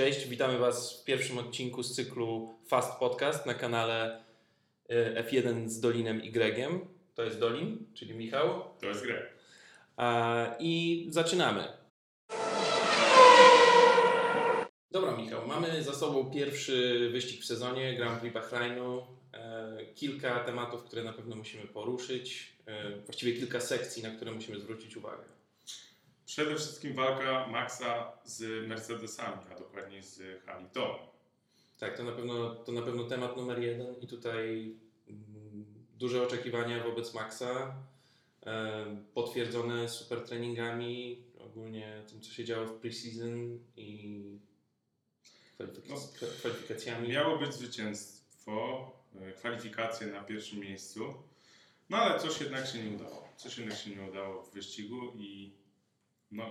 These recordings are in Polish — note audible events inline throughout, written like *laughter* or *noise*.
Cześć, witamy Was w pierwszym odcinku z cyklu Fast Podcast na kanale e, F1 z Dolinem i Gregiem. To jest Dolin, czyli Michał. To jest Greg. I zaczynamy. Dobra, Michał, mamy za sobą pierwszy wyścig w sezonie Grand Prix Bahrainu. E, kilka tematów, które na pewno musimy poruszyć. E, właściwie kilka sekcji, na które musimy zwrócić uwagę. Przede wszystkim walka Maxa z Mercedesami, a dokładniej z Hamiltonem. Tak, to na pewno, to na pewno temat numer jeden i tutaj mm, duże oczekiwania wobec Maxa, e, potwierdzone super treningami, ogólnie tym, co się działo w preseason i kwalifikac- No, kwalifikacjami. Miało być zwycięstwo, e, kwalifikacje na pierwszym miejscu, no ale coś jednak się nie udało. Coś jednak się nie udało w wyścigu i no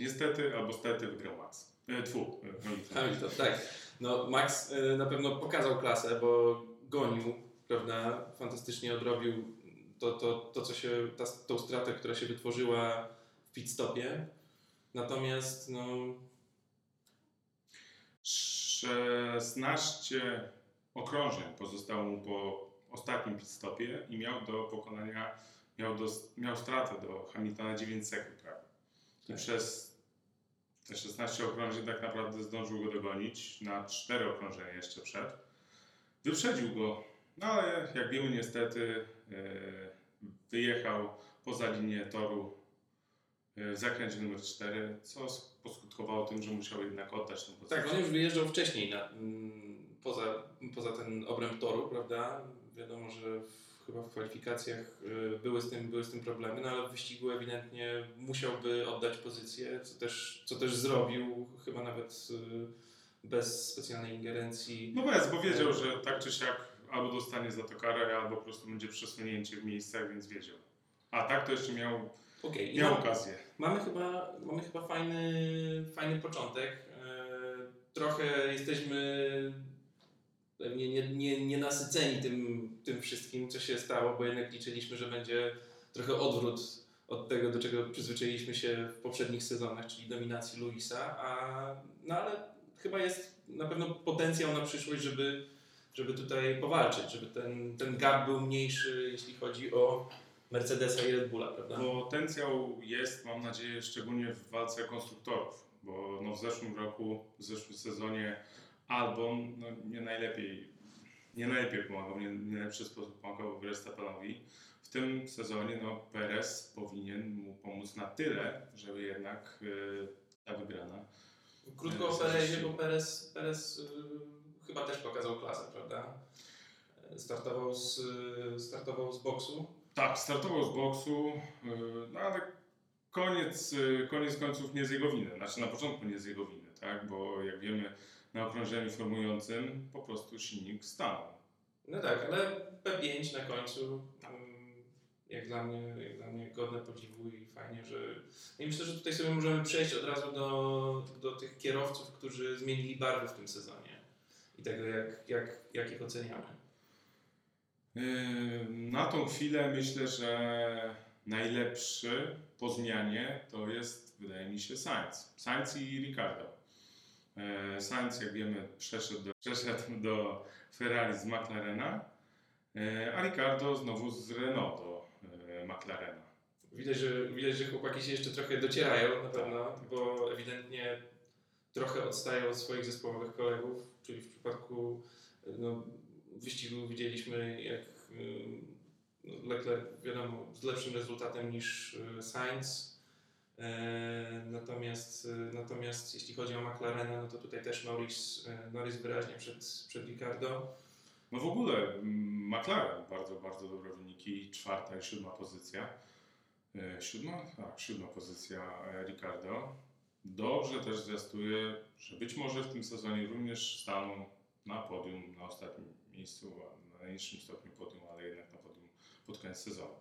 niestety albo stety wygrał Max. E, tfu, e, Hamilton. Hamilton, tak. No, Max e, na pewno pokazał klasę, bo gonił, prawda? Fantastycznie odrobił to, to, to co się, ta, tą stratę, która się wytworzyła w pit stopie. Natomiast, no, 16 okrążeń pozostało mu po ostatnim pit stopie i miał do pokonania, miał, do, miał stratę do Hamiltona 9 sekund prawie. I Tak. przez te 16 okrążeń tak naprawdę zdążył go dogonić na 4 okrążenia jeszcze przed. Wyprzedził go, no ale jak wiemy niestety e, wyjechał poza linię toru e, w zakręcie numer 4, co sk- poskutkowało tym, że musiał jednak oddać tę pozycję. tak, on już wyjeżdżał wcześniej na, poza, poza ten obręb toru, prawda? Wiadomo, że w, chyba w kwalifikacjach y, były z, tym, były z tym problemy, no ale w wyścigu ewidentnie musiałby oddać pozycję, co też, co też zrobił, chyba nawet y, bez specjalnej ingerencji. No bez, bo wiedział, że tak czy siak albo dostanie za to karę, albo po prostu będzie przesunięcie w miejscach, więc wiedział. A tak to jeszcze miał, i miał mam- okazję. Mamy chyba, mamy chyba fajny, fajny początek. Trochę jesteśmy pewnie nie, nie, nie nasyceni tym, tym wszystkim, co się stało, bo jednak liczyliśmy, że będzie trochę odwrót od tego, do czego przyzwyczailiśmy się w poprzednich sezonach, czyli dominacji Luisa, a, no ale chyba jest na pewno potencjał na przyszłość, żeby, żeby tutaj powalczyć, żeby ten, ten gap był mniejszy, jeśli chodzi o Mercedesa i Red Bulla, prawda? Potencjał jest, mam nadzieję, szczególnie w walce konstruktorów, bo no w zeszłym roku, w zeszłym sezonie Albon no nie najlepiej, nie najlepiej pomagał, nie, nie najlepszy sposób pomagał Verstappenowi. W tym sezonie no, Perez powinien mu pomóc na tyle, żeby jednak y, ta wygrana Krótko o Perezie, bo Perez, Perez y, chyba też pokazał klasę, prawda? Startował z, startował z boksu. Tak, startował z boksu, yy, no ale koniec, koniec końców nie z jego winy. Znaczy na początku nie z jego winy, tak? Bo jak wiemy, na okrążeniu formującym po prostu silnik stanął. No tak, ale P5 na końcu, mm, jak dla mnie, jak dla mnie godne podziwu i fajnie, że... I myślę, że tutaj sobie możemy przejść od razu do, do tych kierowców, którzy zmienili barwy w tym sezonie i tego, jak, jak, jak ich oceniamy. Yy, Na tą chwilę myślę, że najlepszy po zmianie to jest, wydaje mi się, Sainz. Sainz i Ricardo. Yy, Sainz, jak wiemy, przeszedł do, przeszedł do Ferrari z McLarena, yy, a Ricardo znowu z Renault do yy, McLarena. Widać że, widać, że chłopaki się jeszcze trochę docierają na pewno, bo ewidentnie trochę odstają od swoich zespołowych kolegów, czyli w przypadku no, wyścigu widzieliśmy jak no, Leclerc wiadomo z lepszym rezultatem niż y, Sainz. E, natomiast, y, natomiast jeśli chodzi o McLarena, no to tutaj też Norris, y, Norris wyraźnie przed, przed Ricardo. No w ogóle mm, McLaren bardzo, bardzo dobre wyniki, czwarta i siódma pozycja. E, Siódma? Tak, siódma pozycja e, Ricardo. Dobrze też zwiastuje, że być może w tym sezonie również staną na podium na ostatnim miejscu, na najniższym stopniu podium, ale jednak na podium pod koniec sezonu.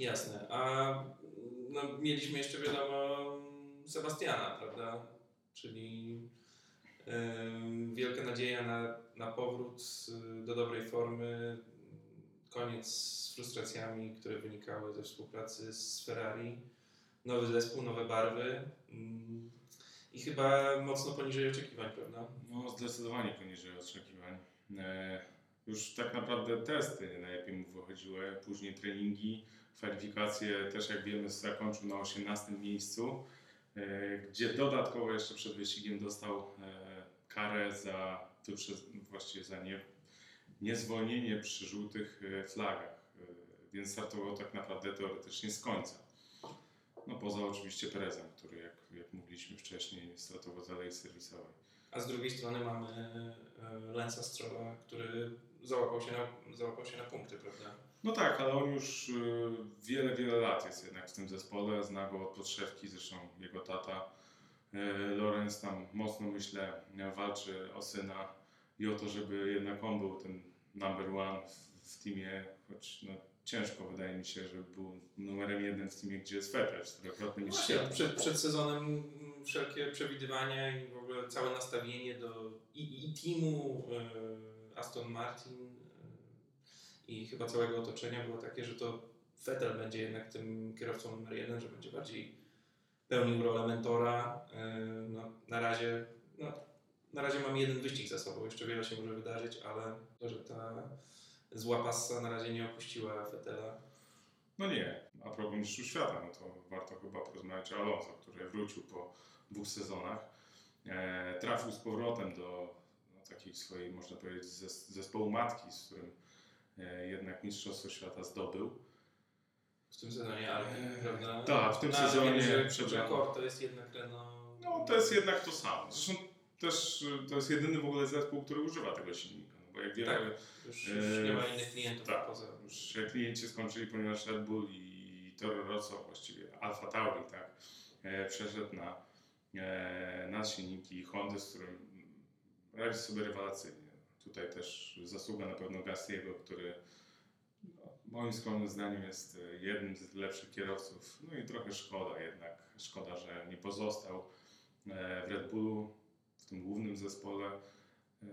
Jasne. A no, mieliśmy jeszcze wiadomo Sebastiana, prawda? Czyli em, wielka nadzieja na, na powrót y, do dobrej formy. Koniec z frustracjami, które wynikały ze współpracy z Ferrari. Nowy zespół, nowe barwy. Mm, i chyba mocno poniżej oczekiwań, prawda? No, zdecydowanie poniżej oczekiwań. E, już tak naprawdę testy najlepiej mu wychodziły, później treningi, kwalifikacje też jak wiemy zakończył na 18 miejscu, e, gdzie dodatkowo jeszcze przed wyścigiem dostał e, karę za, właściwie za nie, niezwolnienie przy żółtych e, flagach, więc startował tak naprawdę teoretycznie z końca. No poza oczywiście Perezem, który jak, jak mówiliśmy wcześniej startował z alei serwisowej. A z drugiej strony mamy Lensa Strolla, który załapał się na, załapał się na punkty, prawda? No tak, ale on już y, wiele, wiele lat jest jednak w tym zespole, zna go od podszewki, zresztą jego tata y, Lorenz tam mocno myślę walczy o syna i o to, żeby jednak on był ten number one w, w teamie, choć no, ciężko wydaje mi się, żeby był numerem jeden w teamie, gdzie jest Vettel, czterokrotny mistrz Właśnie, świata. przed, przed sezonem wszelkie przewidywania i w ogóle całe nastawienie do i, i teamu e, Aston Martin e, i chyba całego otoczenia było takie, że to Vettel będzie jednak tym kierowcą numer jeden, że będzie bardziej pełnił rolę mentora. E, no, na razie no, na razie mamy jeden wyścig za sobą, jeszcze wiele się może wydarzyć, ale to, że ta zła passa na razie nie opuściła Vettela. No nie, a propos mistrzów świata, no to warto chyba porozmawiać o Alonso, który wrócił po dwóch sezonach. E, trafił z powrotem do takiej swojej, można powiedzieć, zes- zespołu matki, z którym e, jednak Mistrzostwo Świata zdobył. W tym sezonie Eee, prawda? tak, w tym No, ale sezonie. Rekord to jest jednak Renault. No to jest jednak to samo. Zresztą też e, to jest jedyny w ogóle zespół, który używa tego silnika. No bo jak wiemy, Tak. Już, już nie ma innych klientów tak. poza. już się klienci skończyli, ponieważ Red Bull i Toro Rosso, właściwie Alfa Tauri, tak, e, przeszedł na, e, na silniki Hondy, z którym radzi sobie rewelacyjnie. Tutaj też zasługa na pewno Gastiego, który no, moim skromnym zdaniem jest e, jednym z lepszych kierowców. No i trochę szkoda jednak, szkoda, że nie pozostał e, w Red Bullu, w tym głównym zespole, e,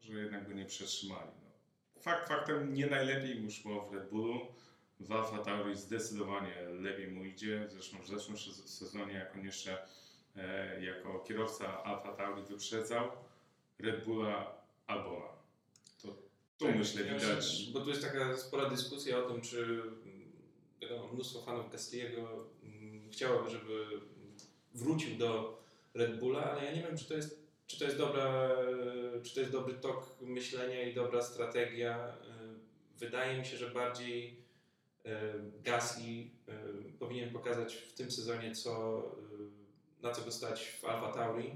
że jednak go nie przetrzymali. No. Fakt faktem nie najlepiej mu szło w Red Bullu. W Alfa Tauri zdecydowanie lepiej mu idzie. Zresztą w zeszłym sezonie, jak on jeszcze jako kierowca Alfa Tauri wyprzedzał Red Bulla Albona. To tu Tak, myślę ja widać. Bo tu jest taka spora dyskusja o tym, czy mm, wiadomo, mnóstwo fanów Gastiego mm, chciałoby, żeby wrócił do Red Bulla, ale ja nie wiem, czy to jest, czy to jest, dobra, czy to jest dobry tok myślenia i dobra strategia. Y, Wydaje mi się, że bardziej y, Gasly y, powinien pokazać w tym sezonie, co, na co go stać w Alfa Tauri,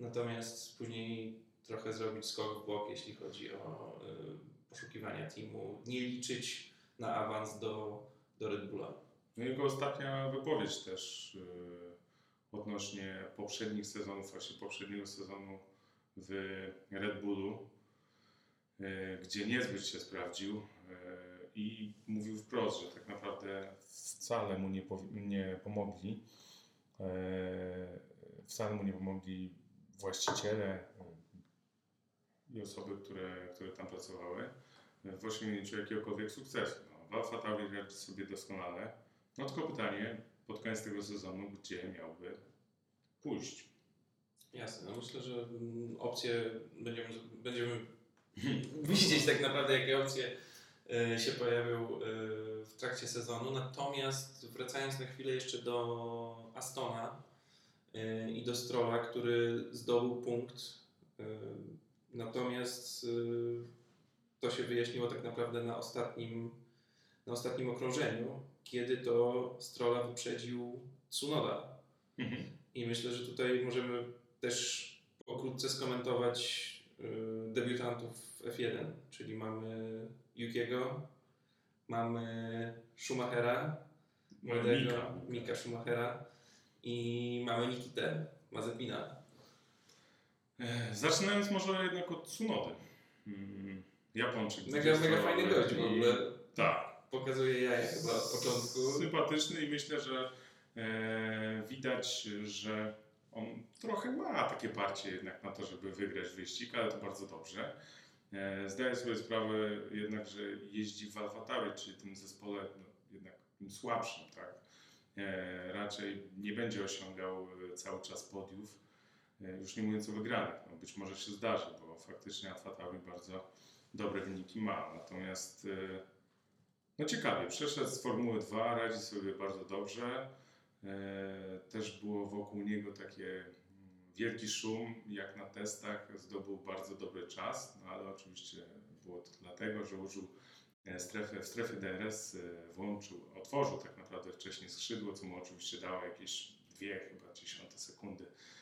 natomiast później trochę zrobić skok w bok, jeśli chodzi o y, poszukiwania teamu, nie liczyć na awans do, do Red Bulla. No jego ostatnia wypowiedź też yy, odnośnie poprzednich sezonów, właśnie poprzedniego sezonu w Red Bullu, yy, gdzie niezbyt się sprawdził i mówił wprost, że tak naprawdę wcale mu nie, nie pomogli. Wcale mu nie pomogli właściciele i osoby, które, które tam pracowały w osiągnięciu jakiegokolwiek sukcesu. No, w Alfa Tauri radzi sobie doskonale. No tylko pytanie pod koniec tego sezonu, gdzie miałby pójść? Jasne, no myślę, że mm, opcje będziemy, będziemy *laughs* widzieć tak naprawdę, jakie opcje y, się pojawią y, w trakcie sezonu. Natomiast wracając na chwilę jeszcze do Astona i do Strolla, który zdobył punkt. Natomiast y, to się wyjaśniło tak naprawdę na ostatnim, na ostatnim okrążeniu, kiedy to Strolla wyprzedził Tsunoda. I myślę, że tutaj możemy też pokrótce skomentować y, debiutantów w F1, czyli mamy Yukiego, mamy Schumachera, młodego Mika. Mika Schumachera i mamy Nikitę Mazepina. E, Zaczynając może jednak od Tsunody. Mm, Japończyk. Mega, mega fajny gość w ogóle. Tak. Pokazuje jaja chyba od początku. Sympatyczny i myślę, że e, widać, że on trochę ma takie parcie jednak na to, żeby wygrać wyścig, ale to bardzo dobrze. E, zdaję sobie sprawę jednak, że jeździ w Alfa Tauri, czyli tym zespole no, jednak tym słabszym, tak? e, raczej nie będzie osiągał e, cały czas podiów, już nie mówiąc o wygranych. No, być może się zdarzy, bo faktycznie Alfa Tauri bardzo dobre wyniki ma. Natomiast e, no ciekawie, przeszedł z Formuły 2, radzi sobie bardzo dobrze. E, Też było wokół niego takie mm, wielki szum, jak na testach zdobył bardzo dobry czas, no ale oczywiście było to dlatego, że użył e, strefę, w strefie DRS e, włączył, otworzył tak naprawdę wcześniej skrzydło, co mu oczywiście dało jakieś dwie chyba dziesiąte sekundy e,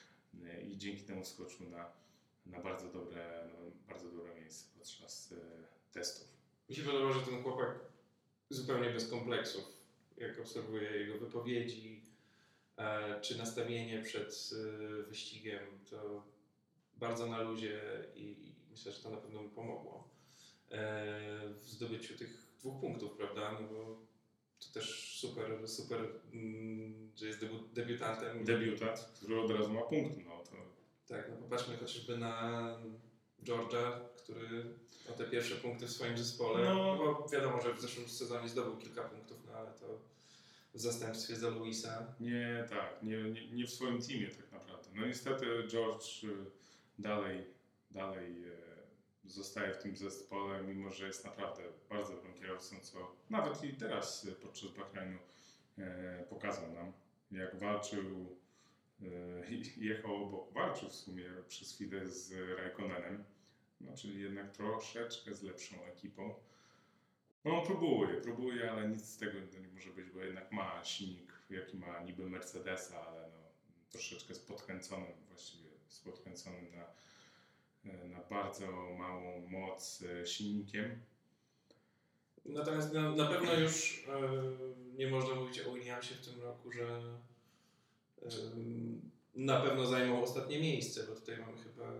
i dzięki temu skoczył na, na bardzo dobre, bardzo dobre miejsce podczas e, testów. Mi się podoba, że ten chłopak zupełnie bez kompleksów, jak obserwuję jego wypowiedzi, e, czy nastawienie przed e, wyścigiem, to bardzo na luzie i, myślę, że to na pewno mu pomogło w zdobyciu tych dwóch punktów, prawda? No bo to też super, super, mm, że jest debu- debiutantem. Debiutant, który od razu ma punkt, no to Tak, no popatrzmy chociażby na Georgia, który o te pierwsze punkty w swoim zespole, No. bo wiadomo, że w zeszłym sezonie zdobył kilka punktów, no ale to w zastępstwie za Luisa. Nie, tak, nie, nie, nie w swoim teamie tak naprawdę. No niestety George y, dalej, dalej e, zostaje w tym zespole, mimo że jest naprawdę bardzo dobrym kierowcą, co nawet i teraz podczas Bahrainu e, pokazał nam, jak walczył, e, *laughs* jechał obok, walczył w sumie przez chwilę z Raikkonenem, no, czyli jednak troszeczkę z lepszą ekipą. No próbuje, próbuje, ale nic z tego nie może być, bo jednak ma silnik, jaki ma niby Mercedesa, ale no, troszeczkę z podkręconym, właściwie z podkręconym na, na bardzo małą moc e, silnikiem. Natomiast na, na pewno już e, nie można mówić o Williamsie w tym roku, że e, na pewno zajmą ostatnie miejsce, bo tutaj mamy chyba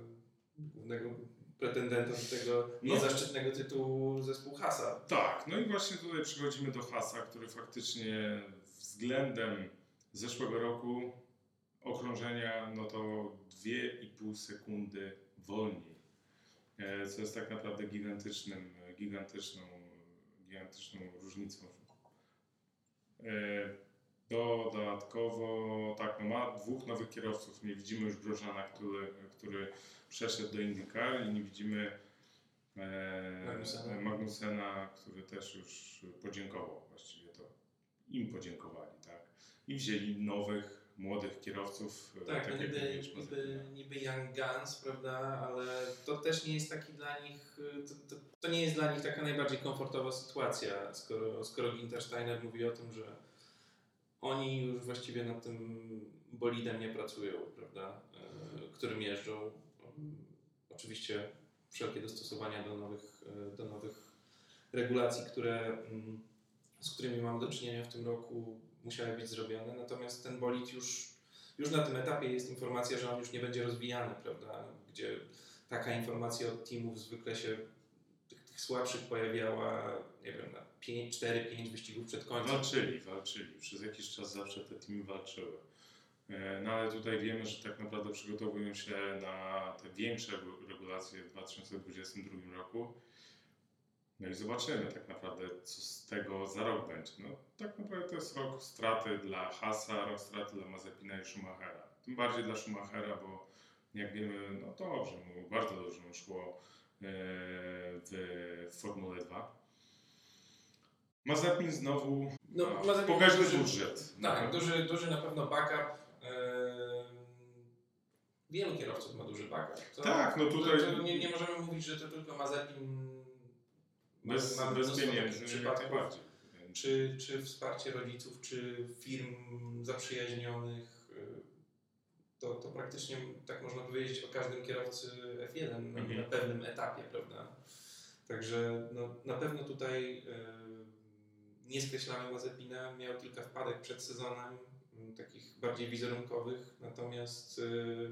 głównego pretendenta do tego No. niezaszczytnego tytułu zespół Hasa. Tak, no i właśnie tutaj przechodzimy do Hasa, który faktycznie względem zeszłego roku okrążenia, no to 2,5 sekundy wolniej. E, Co jest tak naprawdę gigantycznym, gigantyczną, gigantyczną różnicą. E, Dodatkowo, tak, no ma dwóch nowych kierowców. Nie widzimy już Brożana, który, który przeszedł do IndyCar i nie widzimy e, Magnusena. Magnusena, który też już podziękował. Właściwie to im podziękowali, tak. I wzięli nowych, młodych kierowców. e, Tak, no jak niby, niby, Mazepina. niby Young Guns, prawda, ale to też nie jest taki dla nich, y, to, to, to nie jest dla nich taka najbardziej komfortowa sytuacja, skoro, skoro Ginter Steiner mówi o tym, że oni już właściwie nad tym bolidem nie pracują, prawda, y, którym jeżdżą. Mm, Oczywiście wszelkie dostosowania do nowych, do nowych regulacji, które, mm, z którymi mamy do czynienia w tym roku, musiały być zrobione, natomiast ten bolid już już na tym etapie jest informacja, że on już nie będzie rozwijany, prawda? Gdzie taka informacja od teamów zwykle się tych, tych słabszych pojawiała, nie wiem, na 4-5 wyścigów przed końcem. Walczyli, walczyli. Przez jakiś czas zawsze te teamy walczyły. E, No ale tutaj wiemy, że tak naprawdę przygotowują się na te większe regu- regulacje w 2022 roku. No i zobaczymy tak naprawdę, co z tego za rok będzie. No, tak naprawdę to jest rok straty dla Hasa, rok straty dla Mazepina i Schumachera. Tym bardziej dla Schumachera, bo jak wiemy, no dobrze mu, bardzo dobrze mu szło e, w Formule 2. Mazepin znowu No, Mazepin pokaźny duży- budżet. Tak, duży, duży na pewno backup. Ehm, wielu kierowców ma duży backup. To, Tak, no tutaj- To, to nie, nie możemy mówić, że to tylko Mazepin. Bez, Mamy bez pieniędzy, przypadków. najbardziej. czy, czy wsparcie rodziców, czy firm zaprzyjaźnionych. y, To, to praktycznie tak można powiedzieć o każdym kierowcy F1 na, Mhm. na pewnym etapie, prawda? Także no, na pewno tutaj y, nie skreślamy Mazepina, miał kilka wpadek przed sezonem, y, takich bardziej wizerunkowych, natomiast y,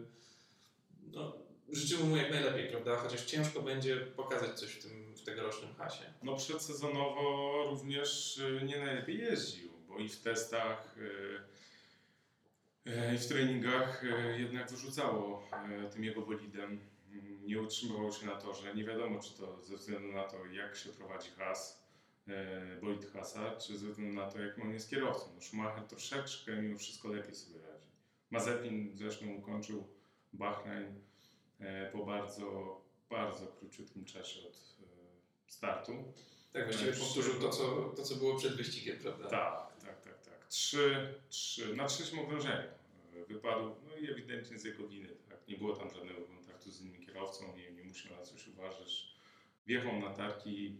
no, życzymy mu jak najlepiej, prawda? Chociaż ciężko będzie pokazać coś w tym w tegorocznym hasie. No przedsezonowo również y, nie najlepiej jeździł, bo i w testach, y, y, i w treningach jednak wyrzucało tym jego bolidem. Mm, Nie utrzymywał się na torze. Nie wiadomo, czy to ze względu na to, jak się prowadzi has, bolid Hasa, czy ze względu na to, jak on jest kierowcą. No, Schumacher troszeczkę mimo wszystko lepiej sobie radzi. Mazepin zresztą ukończył Bahrain po bardzo, bardzo króciutkim czasie od e, startu. Tak, właściwie Tak, powtórzył to co, to, co było przed wyścigiem, prawda? Tak, tak, tak, tak. Trzy, trzy, na trzecim okrążeniu e, wypadł, no i ewidentnie z jego winy, tak. Nie było tam żadnego kontaktu z innym kierowcą, nie, nie musiał na coś uważać. Wjechał na tarki,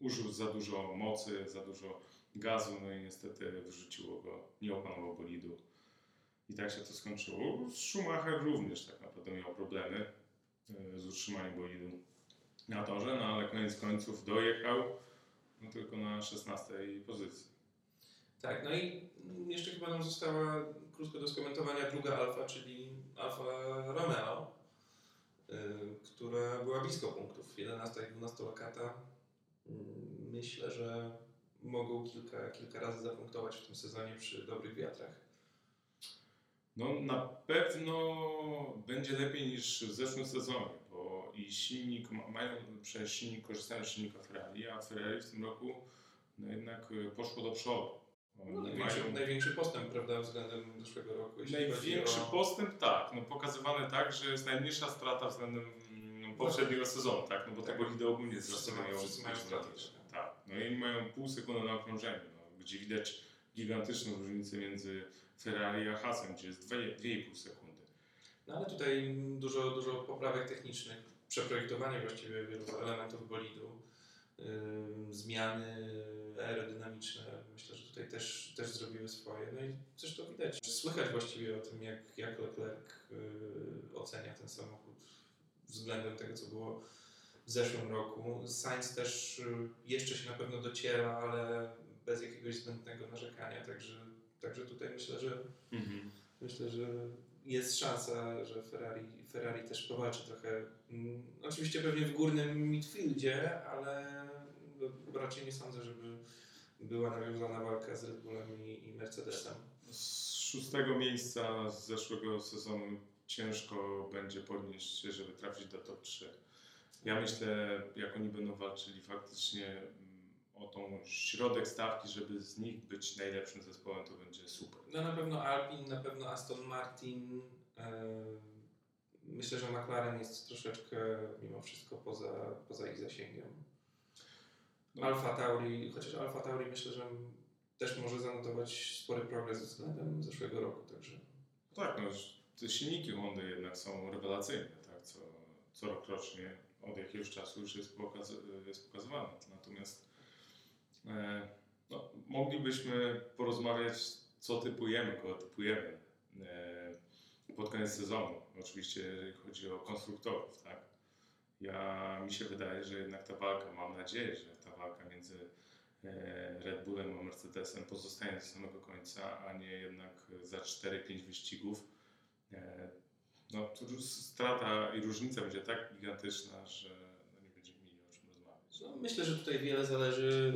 użył za dużo mocy, za dużo gazu, no i niestety wyrzuciło go, nie opanował bolidu. I tak się to skończyło. Schumacher również tak naprawdę miał problemy e, z utrzymaniem bolidu na torze, no ale koniec końców dojechał no tylko na 16 pozycji. Tak, no i jeszcze chyba nam została krótko do skomentowania druga alfa, czyli Alfa Romeo, y, która była blisko punktów, 11 i 12 lokata. Mm, Myślę, że mogą kilka, kilka razy zapunktować w tym sezonie przy dobrych wiatrach. No na pewno będzie lepiej niż w zeszłym sezonie, bo i silnik, ma- mają przez silnik, korzystają z silnika Ferrari, a Ferrari w tym roku no jednak y, poszło do przodu. No, największy, mają największy postęp prawda, względem zeszłego roku. największy o... postęp, tak, no pokazywany tak, że jest najmniejsza strata względem mm, poprzedniego sezonu, tak, no bo Tak. te bolidy ogólnie mają- mają wszyscy mają straty, tak. Tak, no i mają pół sekundy na okrążeniu, no, gdzie widać gigantyczną różnicę między Ferrari a Hasem, gdzie jest dwie- 2,5 sekundy. No ale tutaj dużo, dużo poprawek technicznych, przeprojektowanie właściwie wielu elementów bolidu, ym, zmiany aerodynamiczne, myślę, że tutaj też, też zrobiły swoje. No i zresztą widać, słychać właściwie o tym, jak, jak Leclerc y, ocenia ten samochód względem tego, co było w zeszłym roku. Sainz też y, jeszcze się na pewno dociera, ale bez jakiegoś zbędnego narzekania, także, także tutaj myślę, że Myślę, że jest szansa, że Ferrari, Ferrari też powalczy trochę. Mm, oczywiście pewnie w górnym midfieldzie, ale no, raczej nie sądzę, żeby była nawiązana walka z Red Bullem i, Mercedesem. Z szóstego miejsca z zeszłego sezonu ciężko będzie podnieść się, żeby trafić do top 3. Ja myślę, jak oni będą walczyli faktycznie o tą środek stawki, żeby z nich być najlepszym zespołem, to będzie super. No na pewno Alpine, na pewno Aston Martin. e, myślę, że McLaren jest troszeczkę mimo wszystko poza, poza ich zasięgiem. No. Alfa Tauri, chociaż Alfa Tauri myślę, że też może zanotować spory progres względem zeszłego roku, także Tak, no te silniki Hondy jednak są rewelacyjne, tak, co, co rokrocznie od jakiegoś czasu już jest, pokaz, jest pokazywane. Natomiast no, moglibyśmy porozmawiać, co typujemy, kogo typujemy e, pod koniec sezonu. Oczywiście, jeżeli chodzi o konstruktorów, tak. Ja, mi się wydaje, że jednak ta walka, mam nadzieję, że ta walka między e, Red Bullem a Mercedesem pozostanie do samego końca, a nie jednak za 4-5 wyścigów. E, No, strata i różnica będzie tak gigantyczna, że no, nie będziemy mieli o czym rozmawiać. no, myślę, że tutaj wiele zależy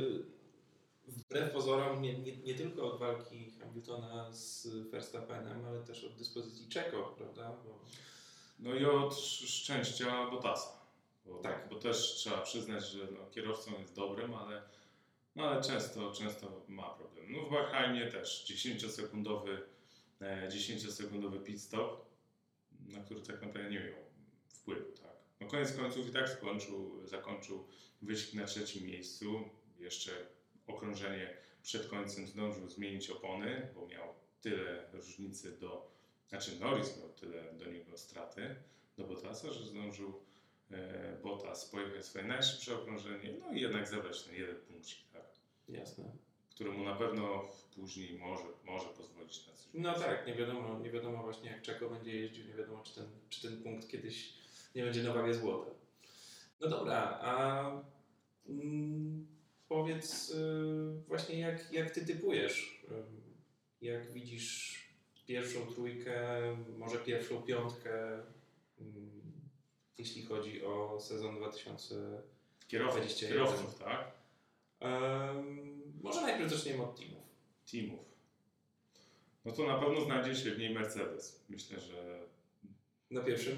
wbrew pozorom nie, nie, nie tylko od walki Hamiltona z Verstappenem, ale też od dyspozycji Czeko, prawda? Bo No i od szczęścia Bottasa. Bo, Tak. bo też trzeba przyznać, że no, kierowcą jest dobrym, ale, no, ale często, często ma problem. No w Bahrajnie też 10-sekundowy, e, 10-sekundowy pit stop, na który tak naprawdę nie miał wpływu. Tak. No koniec końców i tak skończył, zakończył wyścig na trzecim miejscu. Jeszcze okrążenie przed końcem zdążył zmienić opony, bo miał tyle różnicy do, znaczy Norris miał tyle do niego straty, do Bottasa, że zdążył e, Bottas pojechać swoje najszybsze okrążenie, no i jednak zebrać ten jeden punkcik, tak, jasne. który mu na pewno później może, może pozwolić na coś. No tak, nie wiadomo, nie wiadomo właśnie jak Czeko będzie jeździł, nie wiadomo czy ten, czy ten punkt kiedyś nie będzie na wagę złota. No dobra, a mm, powiedz y, właśnie jak, jak ty typujesz? Y, jak widzisz pierwszą trójkę, może pierwszą piątkę, mm, jeśli chodzi o sezon 2000. Kierowców, 21. kierowców, tak, Em, może najpierw zaczniemy od teamów. teamów. No to na pewno znajdzie się w niej Mercedes. Myślę, że Na pierwszym.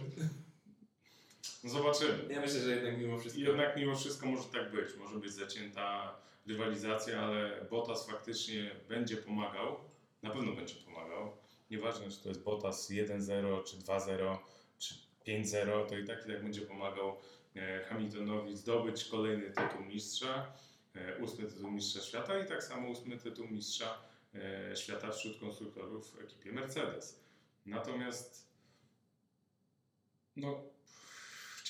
No zobaczymy. Ja myślę, że jednak mimo wszystko. Jednak mimo wszystko może tak być. Może być zacięta rywalizacja, ale Bottas faktycznie będzie pomagał. Na pewno będzie pomagał. Nieważne, czy to jest Bottas 1-0, czy 2-0, czy 5-0, to i tak i tak będzie pomagał e, Hamiltonowi zdobyć kolejny tytuł mistrza, e, ósmy tytuł mistrza świata i tak samo ósmy tytuł mistrza e, świata wśród konstruktorów w ekipie Mercedes. Natomiast no,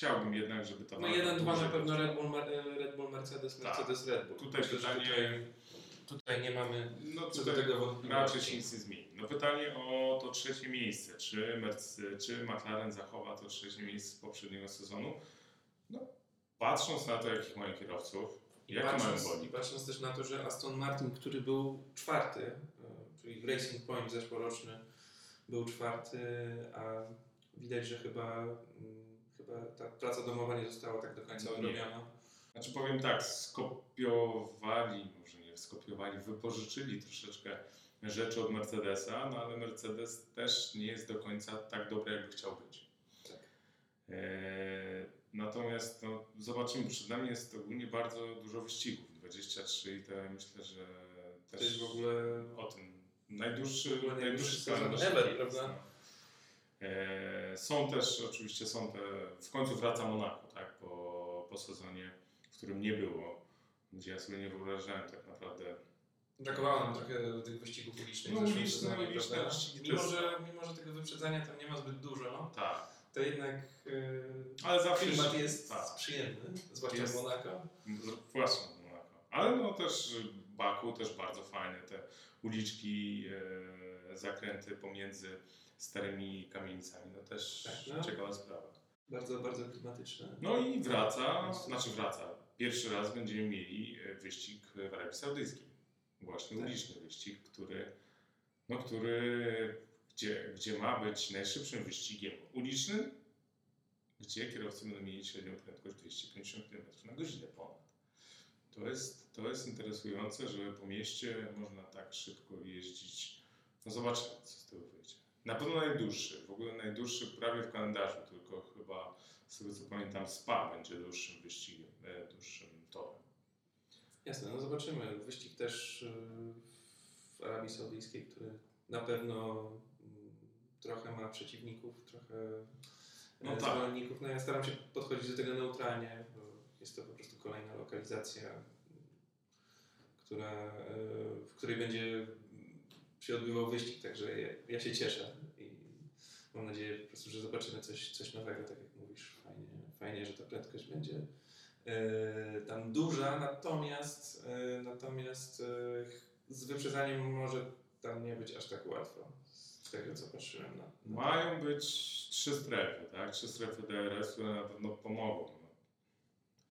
chciałbym jednak, żeby ta No walka 1-2 na pewno. Red Bull, e, Red Bull Mercedes, Tak. Mercedes Red Bull. Tutaj Myślę, pytanie- Tutaj, tutaj nie mamy No co do tego wątpliwości. raczej się nic nie zmieni. No pytanie o to trzecie miejsce. Czy, czy McLaren zachowa to trzecie miejsce z poprzedniego sezonu? No, patrząc na to, jakich mają kierowców, I jakie mają patrząc, I boli. patrząc też na to, że Aston Martin, który był czwarty, e, czyli Racing Point zeszłoroczny był czwarty, a widać, że chyba, mm, chyba ta praca domowa nie została tak do końca Nie. odrobiona. Znaczy powiem tak, skopiowali, może nie skopiowali, wypożyczyli troszeczkę rzeczy od Mercedesa, no ale Mercedes też nie jest do końca tak dobry, jakby chciał być. Tak. Eee, natomiast no, zobaczymy, przed nami jest ogólnie bardzo dużo wyścigów, 23 i to myślę, że też To jest w ogóle o tym najdłuższy, najdłuższy sezon ever, prawda? no. Eee, są też, oczywiście są te, w końcu wraca Monako, tak, po, po sezonie, w którym nie było, gdzie ja sobie nie wyobrażałem tak naprawdę. Brakowało nam trochę tych wyścigów ulicznych. No, w uliczne- uliczne mimo, że, mimo, że tego wyprzedzania tam nie ma zbyt dużo, Tak, to jednak yy, ale zawsze klimat jest tak. przyjemny, zwłaszcza Jest. w Monako. Właśnie Monako. Ale no też Baku też bardzo fajne te uliczki, e, zakręty pomiędzy starymi kamienicami, no też Tak, no. ciekawa sprawa. Bardzo, bardzo klimatyczne. No i wraca, znaczy wraca. Pierwszy raz będziemy mieli e, wyścig w Arabii Saudyjskiej. Właśnie Tak. uliczny wyścig, który, no, który gdzie, gdzie ma być najszybszym wyścigiem ulicznym, gdzie kierowcy będą mieli średnią prędkość 250 km na godzinę ponad. To jest, to jest interesujące, że po mieście można tak szybko jeździć. No zobaczymy, co z tego wyjdzie. Na pewno najdłuższy, w ogóle najdłuższy prawie w kalendarzu, tylko chyba z tego co pamiętam Spa będzie dłuższym wyścigiem, e, dłuższym torem. Jasne, no zobaczymy. Wyścig też yy, w Arabii Saudyjskiej, który na pewno mm, trochę ma przeciwników, trochę No no tak. zwolenników. No ja staram się podchodzić do tego neutralnie, bo jest to po prostu kolejna lokalizacja, która, w której będzie się odbywał wyścig, także ja, się cieszę i mam nadzieję po prostu, że zobaczymy coś, coś nowego, tak jak mówisz. Fajnie, fajnie, że ta prędkość będzie e, tam duża, natomiast, e, natomiast e, z wyprzedzaniem może tam nie być aż tak łatwo. Z tego co patrzyłem na. Mają być trzy strefy, tak? Trzy strefy DRS, które na pewno pomogą.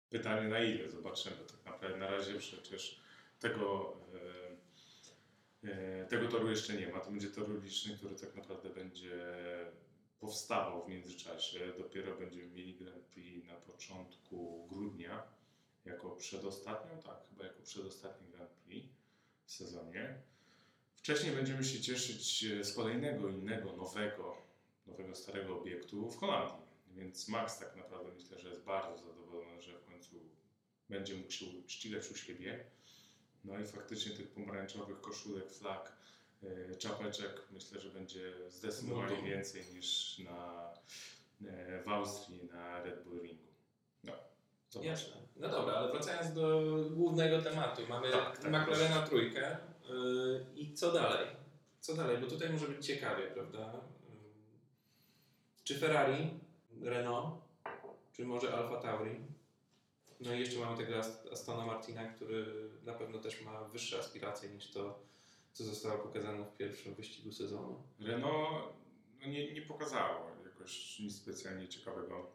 Pytanie na ile, zobaczymy. Tak naprawdę na razie przecież tego, tego toru jeszcze nie ma. To będzie tor uliczny, który tak naprawdę będzie powstawał w międzyczasie. Dopiero będziemy mieli Grand Prix na początku grudnia, jako przedostatnią, tak, chyba jako przedostatni Grand Prix w sezonie. Wcześniej będziemy się cieszyć e, z kolejnego innego, nowego, nowego, starego obiektu w Holandii. Więc Max tak naprawdę myślę, że jest bardzo zadowolony, że w końcu będzie mógł się ścigać u siebie. No i faktycznie tych pomarańczowych koszulek, flag, e, czapeczek myślę, że będzie zdecydowanie No. więcej niż na, e, w Austrii na Red Bull Ringu. No. Jasne. No dobra, ale wracając do głównego tematu. Mamy Tak, tak, McLarena trójkę yy, i co dalej? Co dalej? Bo tutaj może być ciekawie, prawda? Czy Ferrari, Renault, czy może Alfa Tauri? No i jeszcze mamy tego Ast- Astona Martina, który na pewno też ma wyższe aspiracje niż to, co zostało pokazane w pierwszym wyścigu sezonu. Renault no nie, nie pokazało jakoś nic specjalnie ciekawego.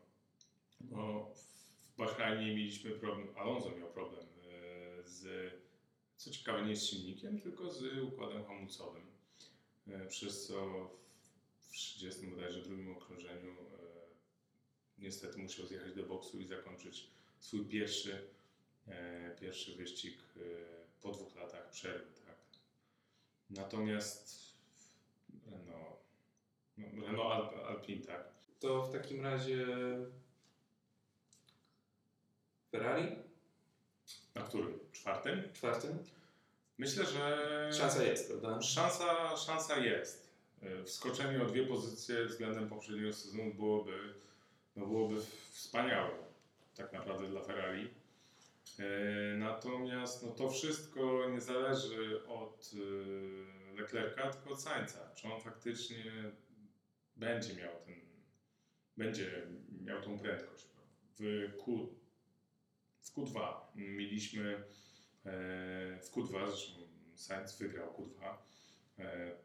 No, w Bahrajnie mieliśmy problem, Alonso miał problem e, z, co ciekawe, nie z silnikiem, tylko z układem hamulcowym. E, Przez co w 30 bodajże drugim okrążeniu e, niestety musiał zjechać do boksu i zakończyć swój pierwszy, e, pierwszy wyścig e, po dwóch latach przerwy. Tak? Natomiast Renault, no, Renault Alp, Alpine, tak. To w takim razie Ferrari? Na którym? Czwartym? Czwartym? Myślę, że Szansa jest, prawda? Szansa, szansa jest. E, Wskoczenie o dwie pozycje względem poprzedniego sezonu byłoby, no byłoby wspaniałe tak naprawdę dla Ferrari. E, Natomiast no to wszystko nie zależy od e, Leclerca, tylko od Sainza. Czy on faktycznie będzie miał ten, będzie miał tą prędkość. W, Q, w Q2 mieliśmy e, w Q2, zresztą Sainz wygrał Q2 e,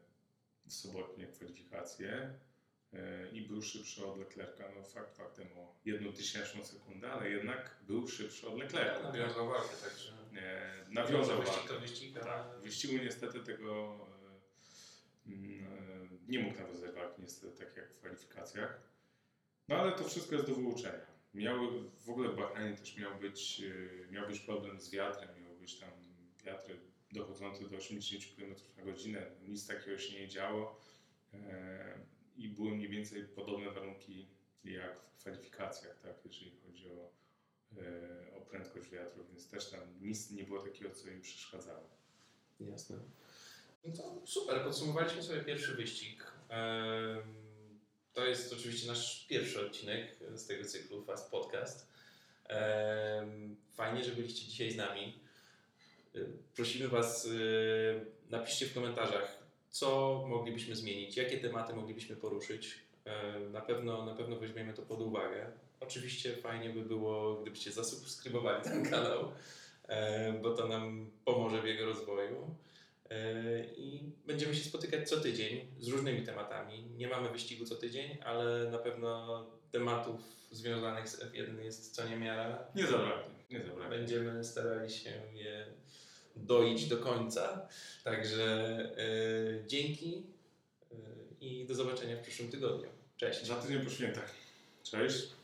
w sobotnie kwalifikacje i był szybszy od Leclerca. No fakt faktem o jedną tysięczną sekundę, ale jednak był szybszy od Leclerca. Nawiązał walkę, także. E, nawiązał walkę. to wyścig, ale... Tak, w wyścigu niestety tego e, mm, e, nie mógł nawiązać walki, niestety tak jak w kwalifikacjach. No ale to wszystko jest do wyuczenia. Miały, w ogóle w Bahrajnie też miał być, miał być problem z wiatrem, miał być tam wiatry dochodzące do 80 km na godzinę. Nic takiego się nie działo e, i były mniej więcej podobne warunki jak w kwalifikacjach, tak, jeżeli chodzi o, e, o prędkość wiatru, więc też tam nic nie było takiego, co im przeszkadzało. Jasne. No to super, podsumowaliśmy sobie pierwszy wyścig. To jest oczywiście nasz pierwszy odcinek z tego cyklu Fast Podcast. Fajnie, że byliście dzisiaj z nami. Prosimy Was, y, napiszcie w komentarzach, co moglibyśmy zmienić, jakie tematy moglibyśmy poruszyć. Em, Na pewno, na pewno weźmiemy to pod uwagę. Oczywiście fajnie by było, gdybyście zasubskrybowali ten *laughs* kanał, e, bo to nam pomoże w jego rozwoju. E, I będziemy się spotykać co tydzień z różnymi tematami. Nie mamy wyścigu co tydzień, ale na pewno tematów związanych z F1 jest co niemiara. Nie zabraknie, nie zabraknie. Będziemy starali się je doić do końca. Także e, dzięki e, i do zobaczenia w przyszłym tygodniu. Cześć. Za tydzień po świętach. Cześć.